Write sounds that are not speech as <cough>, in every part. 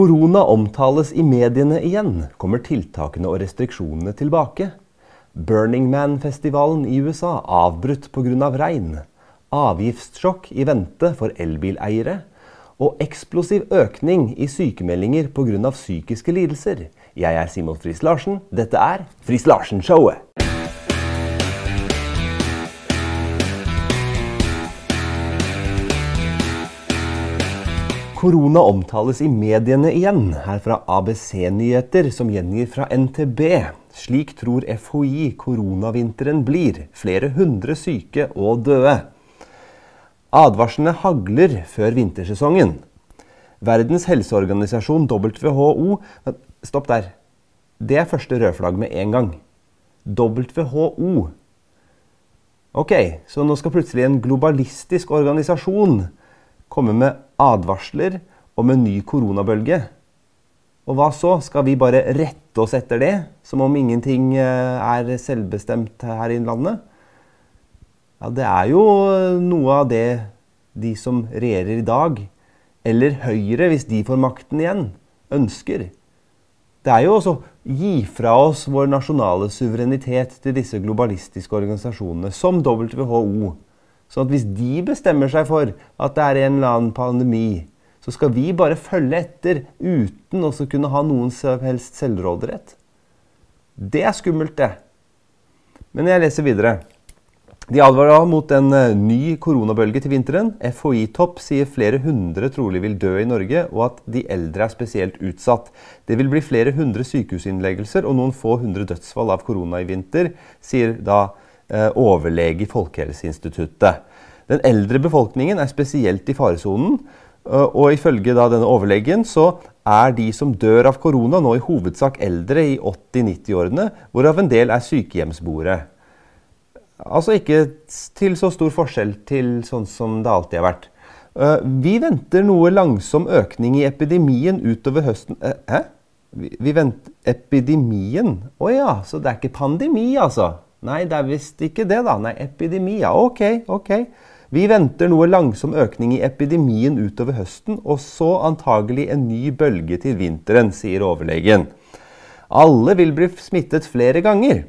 Korona omtales i mediene igjen. Kommer tiltakene og restriksjonene tilbake? Burning Man-festivalen i USA avbrutt pga. regn. Avgiftssjokk i vente for elbileiere. Og eksplosiv økning i sykemeldinger pga. psykiske lidelser. Jeg er Simon Friis Larsen. Dette er Friis Larsen-showet. Korona omtales i mediene igjen, her fra ABC Nyheter, som gjengir fra NTB. Slik tror FHI koronavinteren blir. Flere hundre syke og døde. Advarslene hagler før vintersesongen. Verdens helseorganisasjon, WHO Stopp der. Det er første rødflagg med en gang. WHO. Ok, så nå skal plutselig en globalistisk organisasjon komme med advarsler om en ny koronabølge. Og hva så? Skal vi bare rette oss etter det, som om ingenting eh, er selvbestemt her i landet? Ja, det er jo noe av det de som regjerer i dag, eller Høyre, hvis de får makten igjen, ønsker. Det er jo også å gi fra oss vår nasjonale suverenitet til disse globalistiske organisasjonene, som WHO. Sånn at hvis de bestemmer seg for at det er en eller annen pandemi, så skal vi bare følge etter uten å kunne ha noen som helst selvråderett. Det er skummelt, det. Men jeg leser videre. De advarer mot en eh, ny koronabølge til vinteren. FHI-topp sier flere hundre trolig vil dø i Norge, og at de eldre er spesielt utsatt. Det vil bli flere hundre sykehusinnleggelser og noen få hundre dødsfall av korona i vinter, sier da overlege i Folkehelseinstituttet. Den eldre befolkningen er spesielt i faresonen. Eh, og ifølge denne overlegen så er de som dør av korona nå i hovedsak eldre i 80-90-årene, hvorav en del er sykehjemsboere. Altså ikke til så stor forskjell til sånn som det alltid har vært. Eh, vi venter noe langsom økning i epidemien utover høsten Hæ? Vi venter Epidemien? Å oh ja, så det er ikke pandemi, altså? Nei, det er visst ikke det, da. Nei, epidemi. Ja, ok, ok. Vi venter noe langsom økning i epidemien utover høsten, og så antagelig en ny bølge til vinteren, sier overlegen. Alle vil bli smittet flere ganger.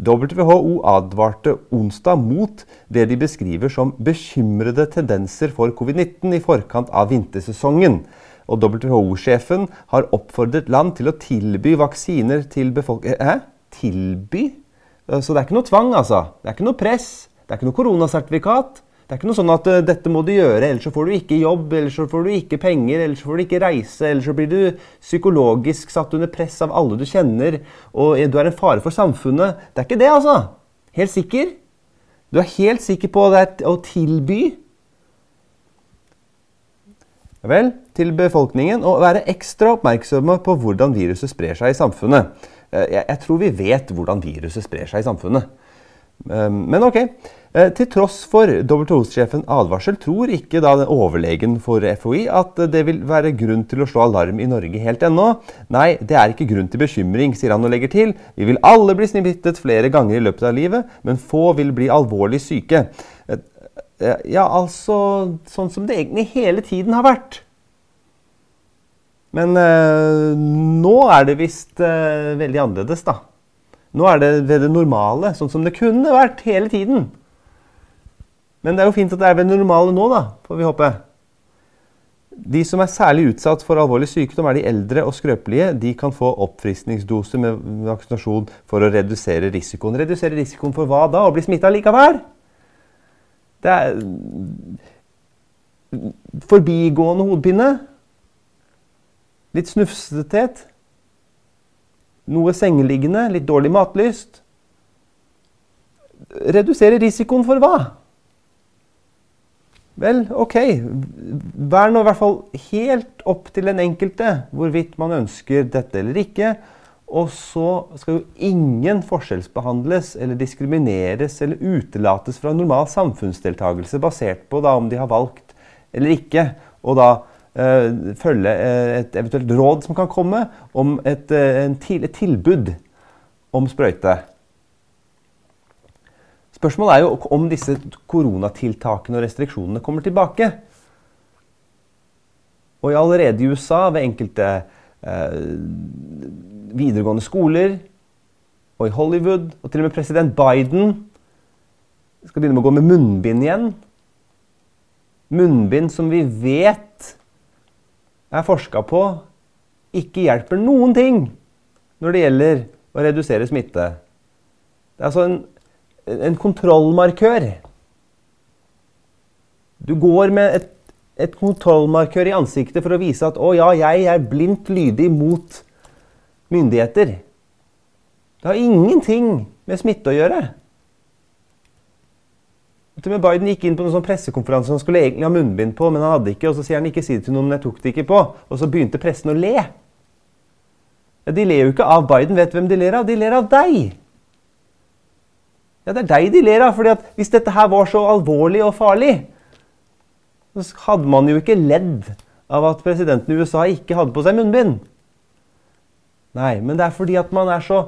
WHO advarte onsdag mot det de beskriver som bekymrede tendenser for covid-19 i forkant av vintersesongen. Og WHO-sjefen har oppfordret land til å tilby vaksiner til befolkningen Hæ? Tilby? Eh, så det er ikke noe tvang, altså. Det er ikke noe press. Det er ikke noe koronasertifikat. Det er ikke noe sånn at uh, dette må du gjøre, ellers så får du ikke jobb, ellers så får du ikke penger, ellers så får du ikke reise, ellers så blir du psykologisk satt under press av alle du kjenner, og du er en fare for samfunnet. Det er ikke det, altså. Helt sikker. Du er helt sikker på det å tilby Vel, til befolkningen å være ekstra oppmerksomme på hvordan viruset sprer seg i samfunnet. Eh, jeg, jeg tror vi vet hvordan viruset sprer seg i samfunnet. Eh, men ok. Eh, til tross for WHO-sjefen advarsel tror ikke da overlegen for FHI at det vil være grunn til å slå alarm i Norge helt ennå. Nei, det er ikke grunn til bekymring, sier han og legger til. Vi vil alle bli smittet flere ganger i løpet av livet, men få vil bli alvorlig syke. Ja, altså sånn som det egentlig hele tiden har vært. Men eh, nå er det visst eh, veldig annerledes, da. Nå er det ved det normale, sånn som det kunne vært hele tiden. Men det er jo fint at det er ved det normale nå, da, får vi håpe. De som er særlig utsatt for alvorlig sykdom, er de eldre og skrøpelige. De kan få oppfriskningsdose med vaksinasjon for å redusere risikoen. Redusere risikoen for hva da? Å bli smitta likevel? Det er forbigående hodepine. Litt snufsethet. Noe sengeliggende, litt dårlig matlyst. Redusere risikoen for hva? Vel, ok. Vær nå i hvert fall helt opp til den enkelte hvorvidt man ønsker dette eller ikke. Og så skal jo ingen forskjellsbehandles eller diskrimineres eller utelates fra normal samfunnsdeltakelse basert på da om de har valgt eller ikke. Og da følge eh, et eventuelt råd som kan komme om et, eh, til, et tilbud om sprøyte. Spørsmålet er jo om disse koronatiltakene og restriksjonene kommer tilbake. Og allerede i USA, ved enkelte eh, videregående skoler og i Hollywood. Og til og med president Biden skal begynne med å gå med munnbind igjen. Munnbind som vi vet er forska på ikke hjelper noen ting når det gjelder å redusere smitte. Det er altså en, en kontrollmarkør. Du går med et, et, kontrollmarkør i ansiktet for å vise at 'å ja, jeg er blindt lydig mot myndigheter'. Det har ingenting med smitte å gjøre. Biden gikk inn på en sånn pressekonferanse han skulle egentlig ha munnbind på, men han hadde ikke. Og så sier han ikke si det til noen, men jeg tok det ikke på. Og så begynte pressen å le. Ja, De ler jo ikke av Biden. Vet du hvem de ler av? De ler av deg. Ja, det er deg de ler av. fordi at hvis dette her var så alvorlig og farlig, så hadde man jo ikke ledd av at presidenten i USA ikke hadde på seg munnbind. Nei, men det er fordi at man er så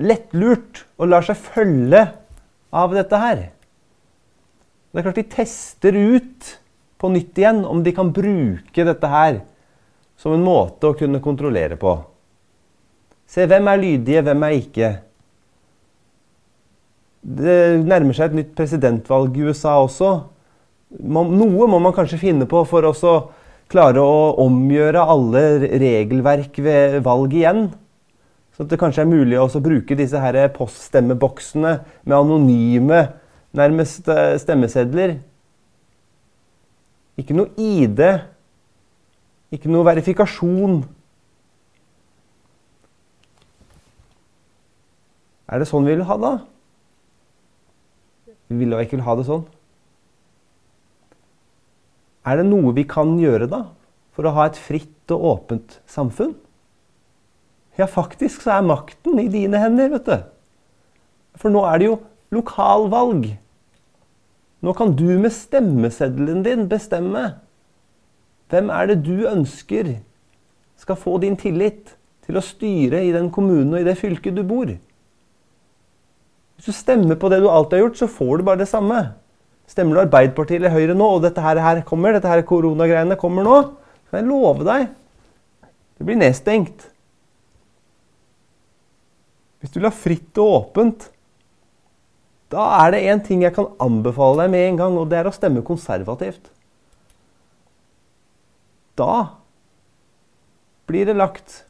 lettlurt og lar seg følge av dette her. Det er klart de tester ut på nytt igjen om de kan bruke dette her som en måte å kunne kontrollere på. Se hvem er lydige, hvem er ikke. Det nærmer seg et nytt presidentvalg i USA også. Noe må man kanskje finne på for å klare å omgjøre alle regelverk ved valg igjen. Så det kanskje er mulig å bruke disse poststemmeboksene med anonyme nærmest eh, stemmesedler. Ikke noe ID. Ikke noe verifikasjon. Er det sånn vi vil ha det? Vi vil jo ikke ha det sånn. Er det noe vi kan gjøre da, for å ha et fritt og åpent samfunn? Ja, faktisk så er makten i dine hender, vet du. For nå er det jo lokalvalg. Nå kan du med stemmeseddelen din bestemme hvem er det du ønsker skal få din tillit til å styre i den kommunen og i det fylket du bor. Hvis du stemmer på det du alltid har gjort, så får du bare det samme. Stemmer du Arbeiderpartiet eller Høyre nå, og dette her, her kommer, dette her koronagreiene kommer nå, så kan jeg love deg det blir nedstengt. Hvis du vil ha fritt og åpent, da er det én ting jeg kan anbefale deg med en gang, og det er å stemme konservativt. Da blir det lagt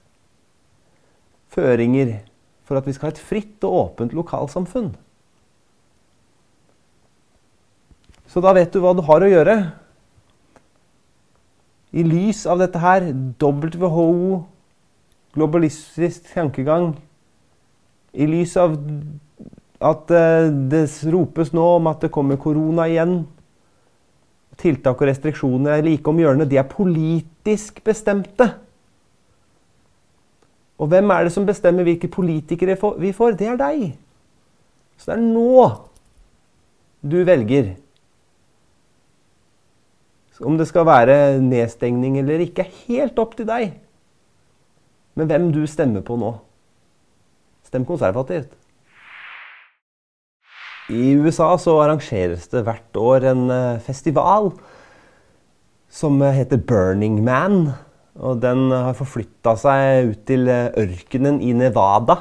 føringer for at vi skal ha et fritt og åpent lokalsamfunn. Så da vet du hva du har å gjøre. I lys av dette her, WHO, globalistisk tankegang, i lys av at eh, det ropes nå om at det kommer korona igjen. Tiltak og restriksjoner er like om hjørnet. De er politisk bestemte. Og hvem er det som bestemmer hvilke politikere vi får? Det er deg. Så det er nå du velger. Om det skal være nedstengning eller ikke, er helt opp til deg. Men hvem du stemmer på nå. Stem konservativt. I USA så arrangeres det hvert år en eh, festival som heter Burning Man. Og den har forflytta seg ut til eh, ørkenen i Nevada.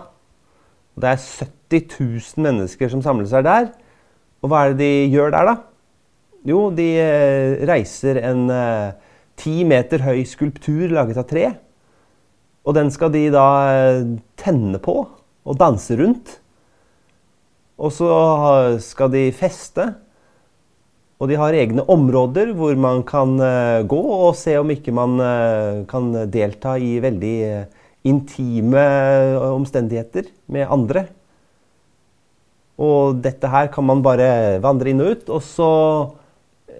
Det er 70 000 mennesker som samler seg der. Og hva er det de gjør der, da? Jo, de eh, reiser en ti meter høy skulptur laget av tre. Og den skal de da tenne på og danse rundt. Og så skal de feste. Og de har egne områder hvor man kan uh, gå og se om ikke man uh, kan delta i veldig uh, intime omstendigheter med andre. Og dette her kan man bare vandre inn og ut. Og så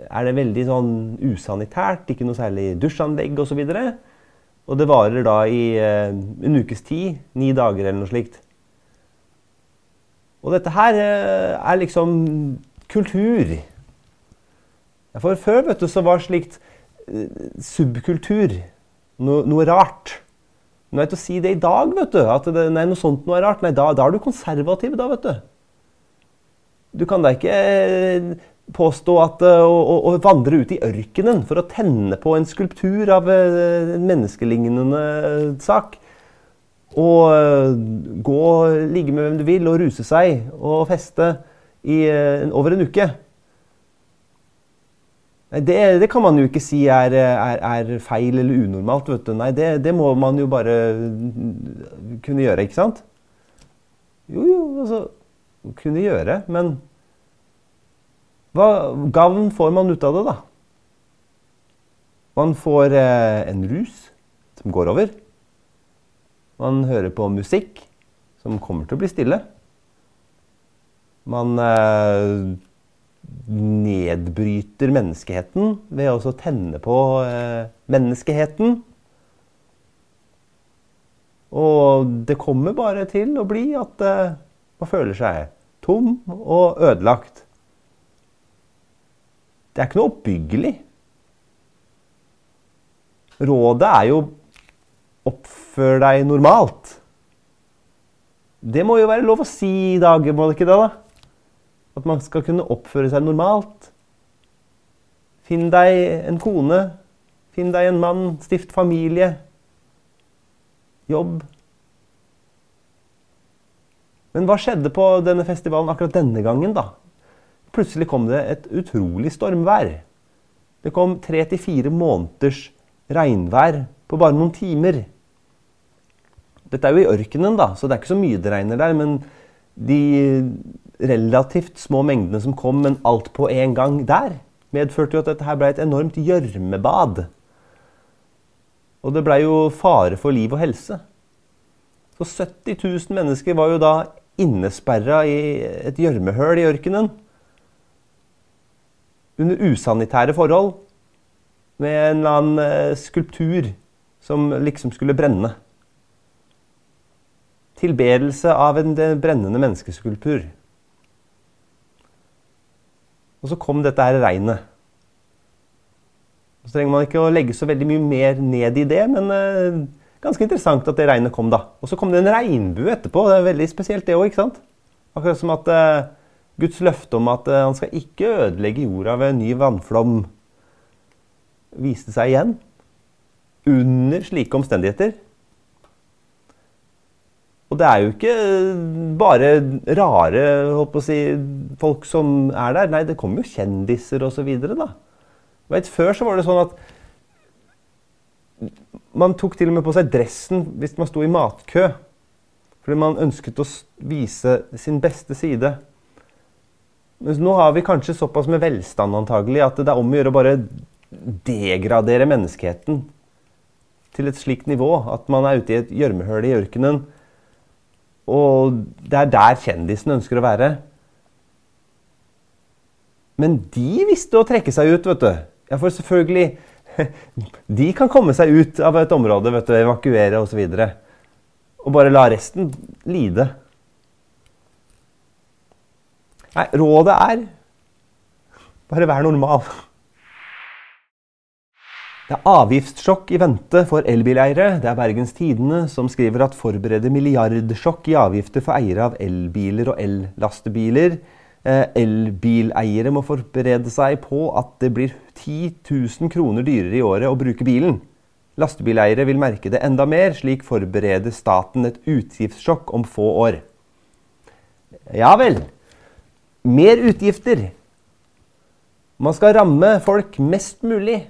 er det veldig sånn usanitært, ikke noe særlig dusjanlegg osv. Og, så og det varer da i en ukes tid, ni dager eller noe slikt. Og dette her eh, er liksom kultur. For før vet du, så var slikt eh, subkultur noe, noe rart. Er det å si det i dag, vet du, at det, nei, noe sånt noe er rart. Nei, da, da, er du konservativ, da, vet du. Du kan da ikke eh, påstå at å, å, å, vandre ut i ørkenen for å tenne på en skulptur av en menneskelignende sak og uh, gå og ligge med hvem du vil og ruse seg og feste i over en uke det, det, kan man jo ikke si er, er, er feil eller unormalt. vet du. Nei, det, det, må man jo bare kunne gjøre, ikke sant? Jo, jo, altså Kunne gjøre, men hva gavn får man ut av det, da? Man får eh, en rus som går over. Man hører på musikk som kommer til å bli stille. Man eh, nedbryter menneskeheten ved å tenne på eh, menneskeheten. Og det kommer bare til å bli at eh, man føler seg tom og ødelagt. Det er ikke noe oppbyggelig. Rådet er jo oppfør deg normalt. Det må jo være lov å si i dag, må det ikke det? da? At man skal kunne oppføre seg normalt. Finn deg en kone. Finn deg en mann. Stift familie. Jobb. Men hva skjedde på denne festivalen akkurat denne gangen, da? Plutselig kom det et utrolig stormvær. Det kom tre til fire måneders regnvær på bare noen timer. Dette er jo i ørkenen, da, så det er ikke så mye det regner der. Men de relativt små mengdene som kom, men alt på en gang der, medførte jo at dette her ble et enormt gjørmebad. Og det blei jo fare for liv og helse. Så 70 000 mennesker var jo da innesperra i et gjørmehøl i ørkenen under usanitære forhold med en eller annen eh, skulptur som liksom skulle brenne. Tilbedelse av en brennende menneskeskulptur. Og så kom dette her regnet. Så trenger man ikke å legge så veldig mye mer ned i det, men uh, ganske interessant at det regnet kom, da. Og så kom det en regnbue etterpå. Det er veldig spesielt, det òg, ikke sant? Akkurat som at uh, Guds løfte om at eh, han skal ikke ødelegge jorda ved en ny vannflom, viste seg igjen under slike omstendigheter. Og det er jo ikke bare rare si, folk som er der. Nei, det kommer jo kjendiser osv. Før så var det sånn at man tok til og med på seg dressen hvis man sto i matkø. Fordi man ønsket å vise sin beste side. Mens nå har vi kanskje såpass med velstand antagelig, at det er om å gjøre å bare degradere menneskeheten til et slikt nivå at man er ute i et gjørmehull i ørkenen. Og det er der kjendisen ønsker å være. Men de visste å trekke seg ut, vet du. Ja, for selvfølgelig <laughs> De kan komme seg ut av et område, vet du, evakuere osv. Og, så og bare la resten lide. Nei, rådet er bare vær normal. Det er avgiftssjokk i vente for elbileiere. Det er Bergens Tidende som skriver at forbereder milliardsjokk i avgifter for eiere av elbiler og ellastebiler. Eh, elbileiere må forberede seg på at det blir 10 000 kroner dyrere i året å bruke bilen. Lastebileiere vil merke det enda mer, slik forbereder staten et utgiftssjokk om få år. Ja vel mer utgifter. Man skal ramme folk mest mulig.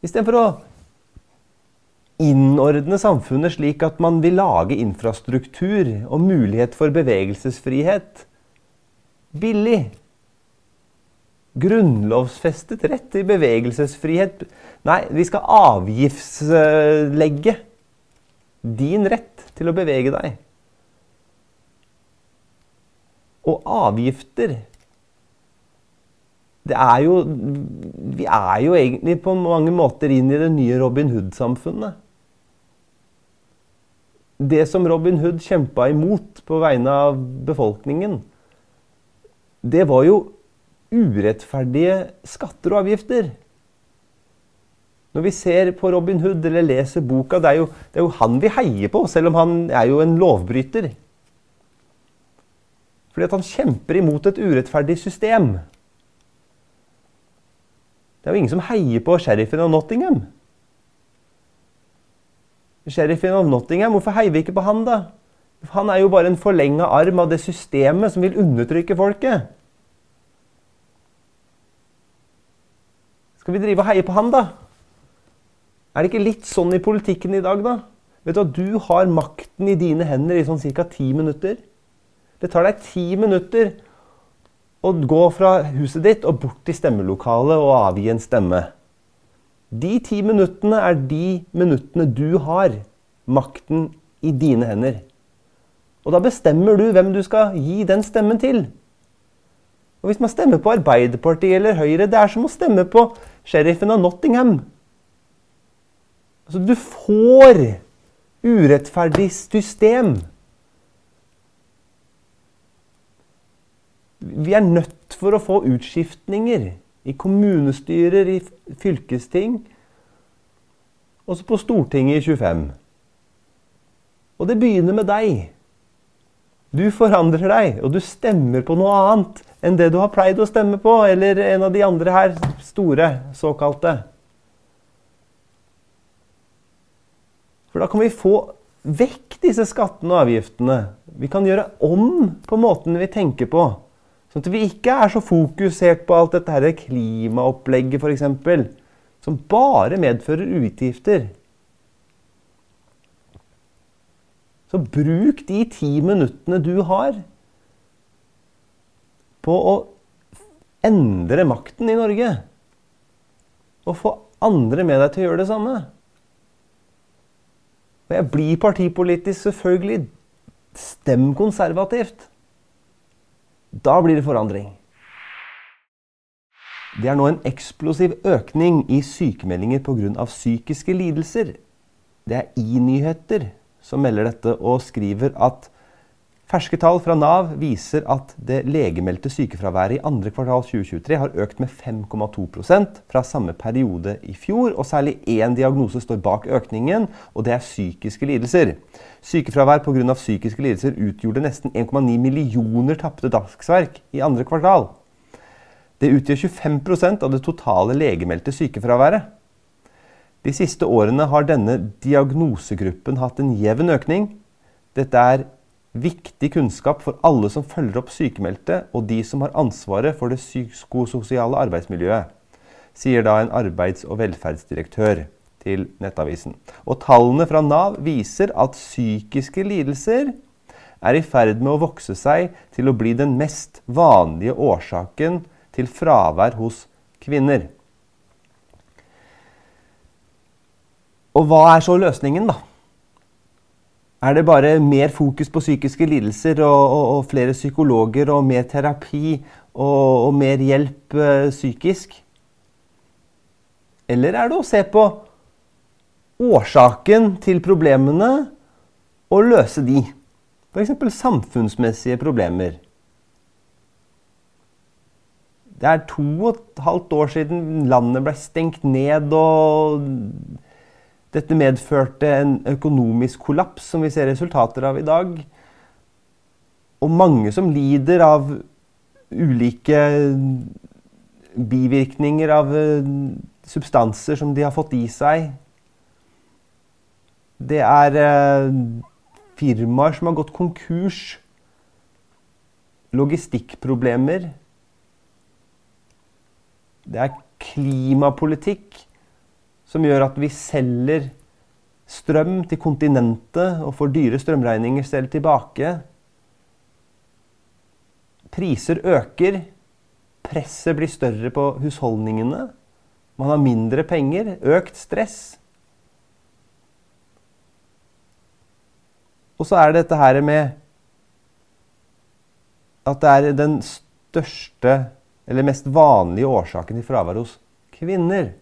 Istedenfor å innordne samfunnet slik at man vil lage infrastruktur og mulighet for bevegelsesfrihet billig. Grunnlovsfestet rett til bevegelsesfrihet Nei, vi skal avgiftslegge din rett til å bevege deg. Og avgifter det er jo Vi er jo egentlig på mange måter inn i det nye Robin Hood-samfunnet. Det som Robin Hood kjempa imot på vegne av befolkningen, det var jo urettferdige skatter og avgifter. Når vi ser på Robin Hood eller leser boka, det er jo, det er jo han vi heier på, selv om han er jo en lovbryter. Fordi at han kjemper imot et urettferdig system. Det er jo ingen som heier på sheriffen av Nottingham. Sheriffen av Nottingham, hvorfor heier vi ikke på han, da? Han er jo bare en forlenga arm av det systemet som vil undertrykke folket. Skal vi drive og heie på han, da? Er det ikke litt sånn i politikken i dag, da? Vet Du at du har makten i dine hender i sånn ca. ti minutter. Det tar deg ti minutter å gå fra huset ditt og bort til stemmelokalet og avgi en stemme. De ti minuttene er de minuttene du har makten i dine hender. Og da bestemmer du hvem du skal gi den stemmen til. Og Hvis man stemmer på Arbeiderpartiet eller Høyre, det er som å stemme på sheriffen av Nottingham. Altså, du får urettferdig system. Vi er nødt for å få utskiftninger i kommunestyrer, i fylkesting, også på Stortinget i 25. Og det begynner med deg. Du forandrer deg, og du stemmer på noe annet enn det du har pleid å stemme på, eller en av de andre her store såkalte. For da kan vi få vekk disse skattene og avgiftene. Vi kan gjøre om på måten vi tenker på. Sånn at vi ikke er så fokusert på alt dette her klimaopplegget f.eks., som bare medfører utgifter. Så bruk de ti minuttene du har på å endre makten i Norge. Og få andre med deg til å gjøre det samme. Og jeg blir partipolitisk, selvfølgelig. Stem konservativt. Da blir det forandring. Det er nå en eksplosiv økning i sykemeldinger pga. psykiske lidelser. Det er i-nyheter som melder dette og skriver at ferske tall fra Nav viser at det legemeldte sykefraværet i andre kvartal 2023 har økt med 5,2% fra samme periode i fjor. og Særlig én diagnose står bak økningen, og det er psykiske lidelser. Sykefravær pga. psykiske lidelser utgjorde nesten 1,9 millioner tapte dagsverk i andre kvartal. Det utgjør 25% av det totale legemeldte sykefraværet. De siste årene har denne diagnosegruppen hatt en jevn økning. Dette er viktig kunnskap for alle som følger opp sykemeldte, og de som har ansvaret for det psykososiale arbeidsmiljøet, sier da en arbeids- og velferdsdirektør til Nettavisen. Og tallene fra Nav viser at psykiske lidelser er i ferd med å vokse seg til å bli den mest vanlige årsaken til fravær hos kvinner. Og hva er så løsningen, da? Er det bare mer fokus på psykiske lidelser og, og, og flere psykologer og mer terapi og, og mer hjelp øh, psykisk? Eller er det å se på årsaken til problemene og løse de. F.eks. samfunnsmessige problemer. Det er to og et halvt år siden landet ble stengt ned, og dette medførte en økonomisk kollaps, som vi ser resultater av i dag. Og mange som lider av ulike bivirkninger av eh, substanser som de har fått i seg det er eh, firmaer som har gått konkurs. Logistikkproblemer. Det er klimapolitikk som gjør at vi selger strøm til kontinentet og får dyre strømregninger selv tilbake. Priser øker. Presset blir større på husholdningene. Man har mindre penger. Økt stress. Og så er det dette her med at det er den største, eller mest vanlige årsaken til fravær hos kvinner.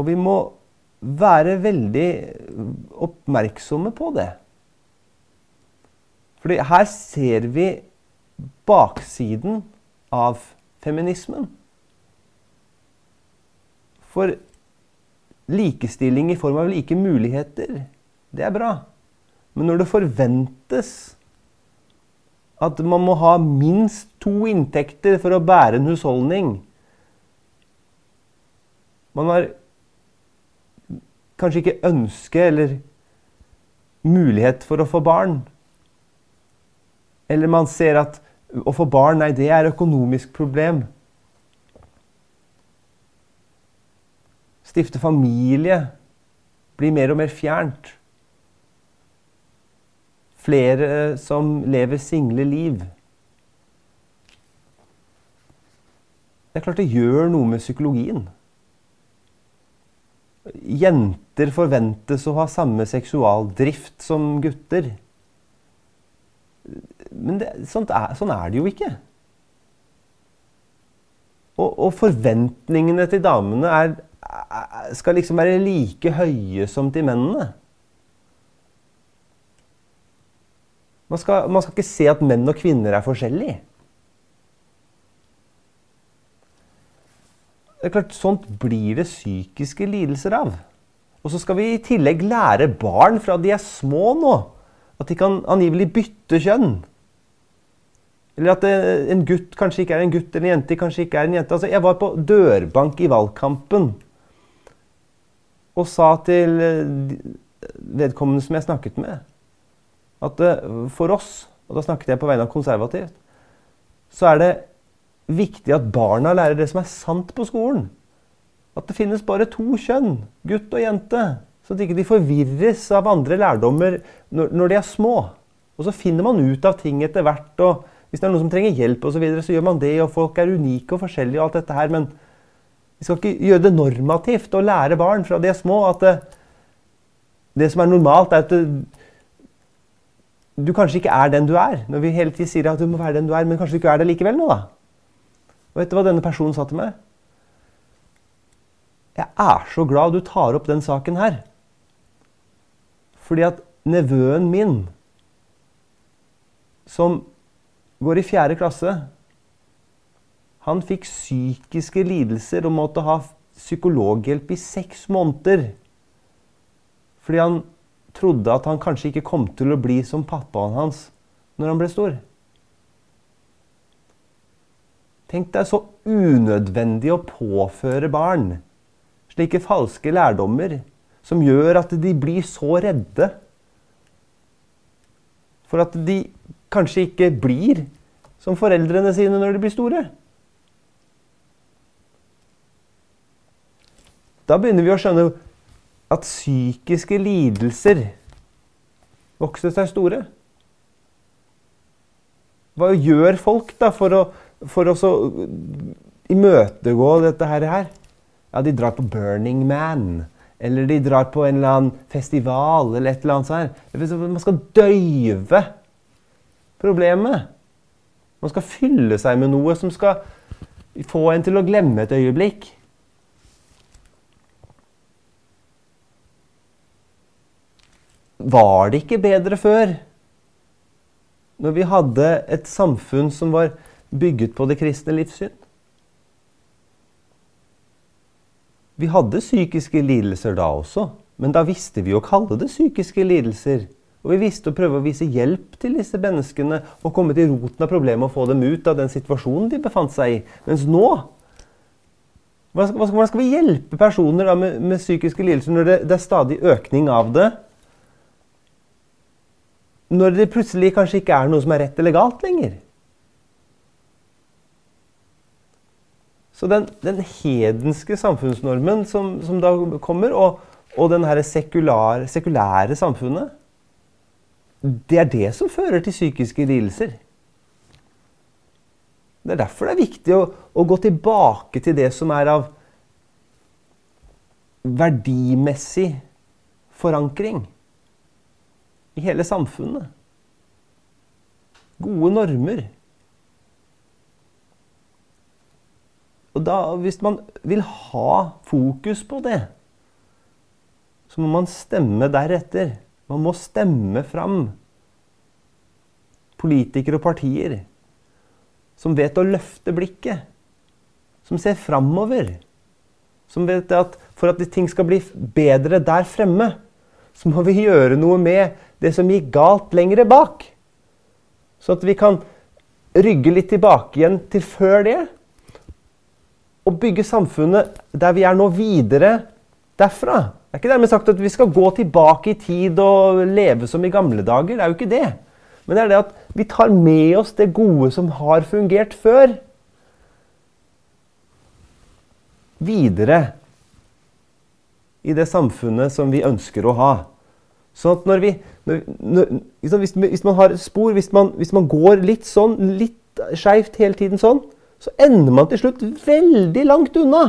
Og vi må være veldig oppmerksomme på det. Fordi her ser vi baksiden av feminismen. For likestilling i form av like muligheter, det er bra. Men når det forventes At man må ha minst to inntekter for å bære en husholdning. Man har kanskje ikke ønske eller mulighet for å få barn. Eller man ser at å få barn, nei, det er et økonomisk problem. Stifte familie blir mer og mer fjernt. Flere som lever single liv. Det er klart det gjør noe med psykologien. Jenter forventes å ha samme seksualdrift som gutter. Men det, er, sånn er det jo ikke. Og, og forventningene til damene er, skal liksom være like høye som til mennene. Man skal, man skal ikke se at menn og kvinner er forskjellige. Det er klart, Sånt blir det psykiske lidelser av. Og så skal vi i tillegg lære barn fra de er små nå, at de kan angivelig bytte kjønn. Eller at eh, en gutt kanskje ikke er en gutt, eller en jente kanskje ikke er en jente. Altså, jeg var på dørbank i valgkampen og sa til eh, vedkommende som jeg snakket med, at eh, for oss, og da snakket jeg på vegne av konservativt, så er det viktig at barna lærer det som er sant på skolen. At det finnes bare to kjønn, gutt og jente. Så at ikke de forvirres av andre lærdommer når, de er små. Og så finner man ut av ting etter hvert. og Hvis det er noen som trenger hjelp, og så, videre, så gjør man det. Og folk er unike og forskjellige og alt dette her. Men vi skal ikke gjøre det normativt å lære barn fra de er små at det, det som er normalt, er at det, du kanskje ikke er den du er. Når vi hele tiden sier at du må være den du er, men kanskje du ikke er det likevel nå, da. Og vet du hva denne personen sa til meg? Jeg er så glad du tar opp den saken her. Fordi at nevøen min, som går i fjerde klasse, han fikk psykiske lidelser og måtte ha psykologhjelp i seks måneder. Fordi han trodde at han kanskje ikke kom til å bli som pappaen hans når han ble stor. Tenk deg så unødvendig å påføre barn slike falske lærdommer som gjør at de blir så redde for at de kanskje ikke blir som foreldrene sine når de blir store. Da begynner vi å skjønne at psykiske lidelser vokser seg store. Hva gjør folk da for å for å imøtegå dette her, ja, de drar på Burning Man. Eller de drar på en eller annen festival eller et eller annet sånt. Man skal døyve problemet. Man skal fylle seg med noe som skal få en til å glemme et øyeblikk. Var det ikke bedre før? Når vi hadde et samfunn som var bygget på det kristne livssyn. Vi hadde psykiske lidelser da også, men da visste vi å kalle det psykiske lidelser. Og vi visste å prøve å vise hjelp til disse menneskene og komme til roten av problemet og få dem ut av den situasjonen de befant seg i. Mens nå Hvordan skal vi hjelpe personer med, med, psykiske lidelser når det, det er stadig økning av det? Når det plutselig kanskje ikke er noe som er rett eller galt lenger? Så den, den hedenske samfunnsnormen som, som, da kommer, og, og den sekulære, sekulære samfunnet, det er det som fører til psykiske lidelser. Det er derfor det er viktig å, å, gå tilbake til det som er av verdimessig forankring i hele samfunnet. Gode normer. Og da, hvis man vil ha fokus på det, så må man stemme deretter. Man må stemme fram politikere og partier som vet å løfte blikket. Som ser framover. Som vet at for at ting skal bli bedre der fremme, så må vi gjøre noe med det som gikk galt lengre bak. Så at vi kan rygge litt tilbake igjen til før det. Og bygge samfunnet der vi er nå, videre derfra. Det er ikke dermed sagt at vi skal gå tilbake i tid og leve som i gamle dager. Det er jo ikke det. Men det er det at vi tar med oss det gode som har fungert før, videre i det samfunnet som vi ønsker å ha. Sånn at når vi, når, hvis, man har spor, hvis man, hvis man går litt sånn, litt skeivt hele tiden sånn, så ender man til slutt veldig langt unna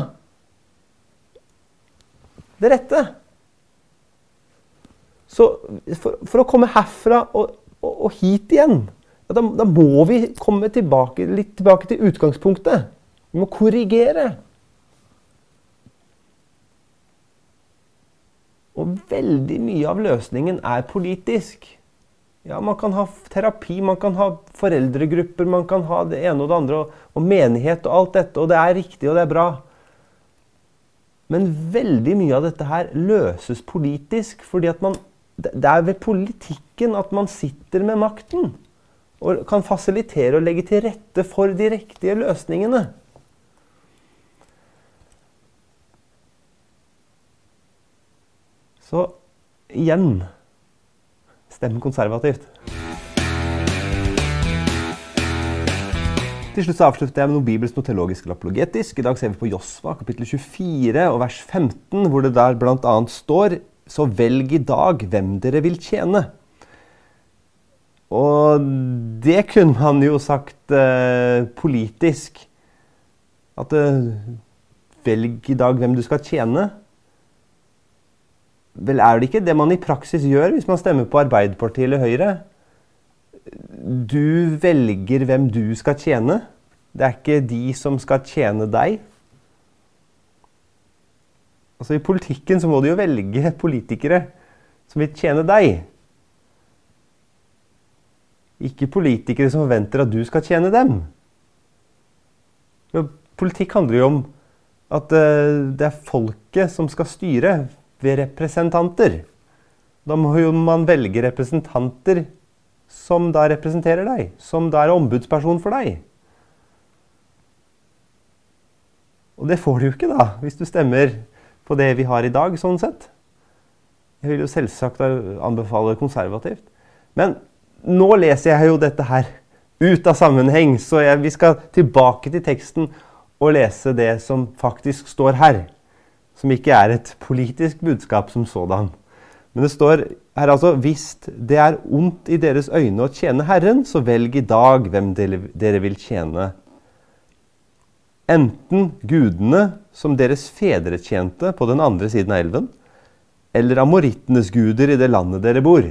det rette. Så for, for å komme herfra og, og, og hit igjen, ja, da, da, må vi komme tilbake, litt tilbake til utgangspunktet. Vi må korrigere. Og veldig mye av løsningen er politisk. Ja, Man kan ha terapi, man kan ha foreldregrupper, man kan ha det ene og det andre, og, og menighet og alt dette, og det er riktig og det er bra. Men veldig mye av dette her løses politisk, fordi at man, det er ved politikken at man sitter med makten. Og kan fasilitere og legge til rette for de riktige løsningene. Så igjen stem konservativt. Til slutt så avslutter jeg med noe bibelsk, noe teologisk eller apologetisk. I dag ser vi på Josva kapittel 24 og vers 15, hvor det der bl.a. står Så velg i dag hvem dere vil tjene. Og det kunne man jo sagt eh, politisk. At eh, velg i dag hvem du skal tjene. Vel, er det ikke det man i praksis gjør hvis man stemmer på Arbeiderpartiet eller Høyre? Du velger hvem du skal tjene. Det er ikke de som skal tjene deg. Altså I politikken så må du jo velge politikere som vil tjene deg. Ikke politikere som forventer at du skal tjene dem. Politikk handler jo om at eh, det er folket som skal styre ved representanter. Da må jo man velge representanter som da representerer deg, som da er ombudsperson for deg. Og det får du jo ikke da, hvis du stemmer på det vi har i dag, sånn sett. Jeg vil jo selvsagt anbefale konservativt. Men nå leser jeg jo dette her ut av sammenheng, så jeg, vi skal tilbake til teksten og lese det som faktisk står her som ikke er et politisk budskap som sådan. Men det står her altså Hvis det er ondt i deres øyne å tjene Herren, så velg i dag hvem dere vil tjene. Enten gudene som deres fedre tjente på den andre siden av elven, eller amorittenes guder i det landet dere bor.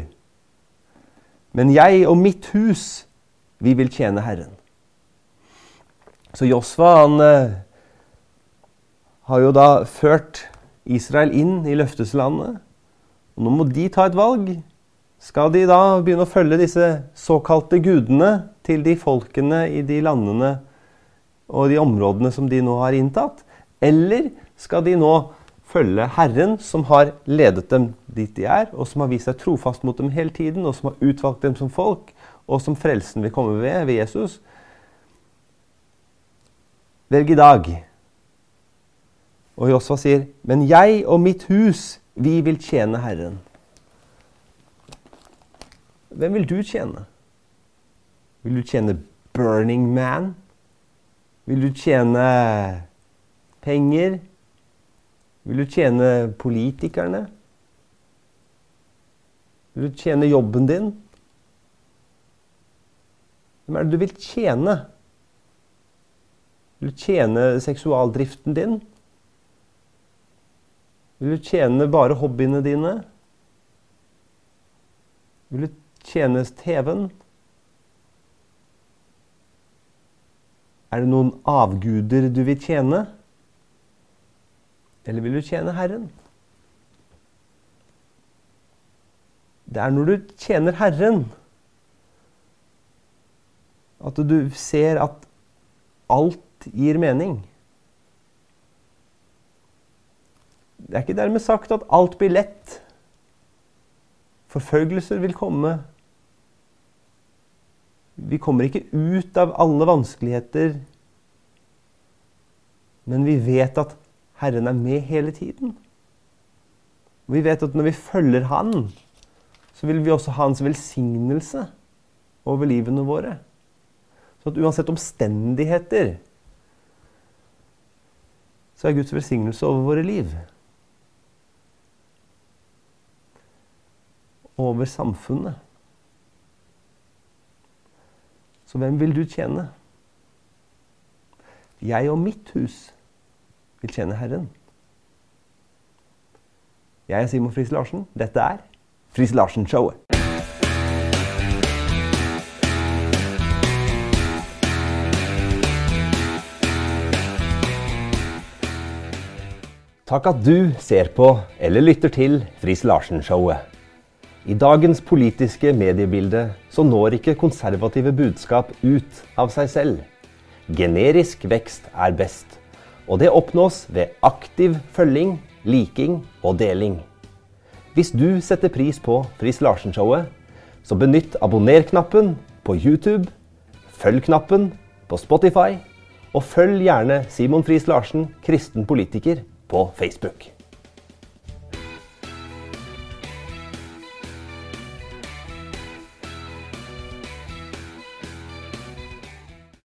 Men jeg og mitt hus, vi vil tjene Herren. Så Josva han eh, har jo da ført Israel inn i løfteslandet. Og nå må de ta et valg. Skal de da begynne å følge disse såkalte gudene til de folkene i de landene og de områdene som de nå har inntatt? Eller skal de nå følge Herren, som har ledet dem dit de er, og som har vist seg trofast mot dem hele tiden, og som har utvalgt dem som folk, og som frelsen vil komme ved ved Jesus? Velg i dag. Og Josfa sier, 'Men jeg og mitt hus, vi vil tjene Herren'. Hvem vil du tjene? Vil du tjene Burning Man? Vil du tjene penger? Vil du tjene politikerne? Vil du tjene jobben din? Hvem er det du vil tjene? Vil du tjene seksualdriften din? Vil du tjene bare hobbyene dine? Vil du tjene TV-en? Er det noen avguder du vil tjene? Eller vil du tjene Herren? Det er når du tjener Herren, at du ser at alt gir mening. Det er ikke dermed sagt at alt blir lett. Forfølgelser vil komme. Vi kommer ikke ut av alle vanskeligheter, men vi vet at Herren er med hele tiden. Vi vet at når vi følger Han, så vil vi også ha Hans velsignelse over livene våre. Så at uansett omstendigheter, så er Guds velsignelse over våre liv. Over samfunnet. Så hvem vil du tjene? Jeg og mitt hus vil tjene Herren. Jeg er Simon Friis Larsen. Dette er Friis Larsen-showet. Takk at du ser på eller lytter til Friis Larsen-showet. I dagens politiske mediebilde så når ikke konservative budskap ut av seg selv. Generisk vekst er best, og det oppnås ved aktiv følging, liking og deling. Hvis du setter pris på Friis Larsen-showet, så benytt abonner-knappen på YouTube, følg-knappen på Spotify, og følg gjerne Simon Friis Larsen, kristen politiker, på Facebook.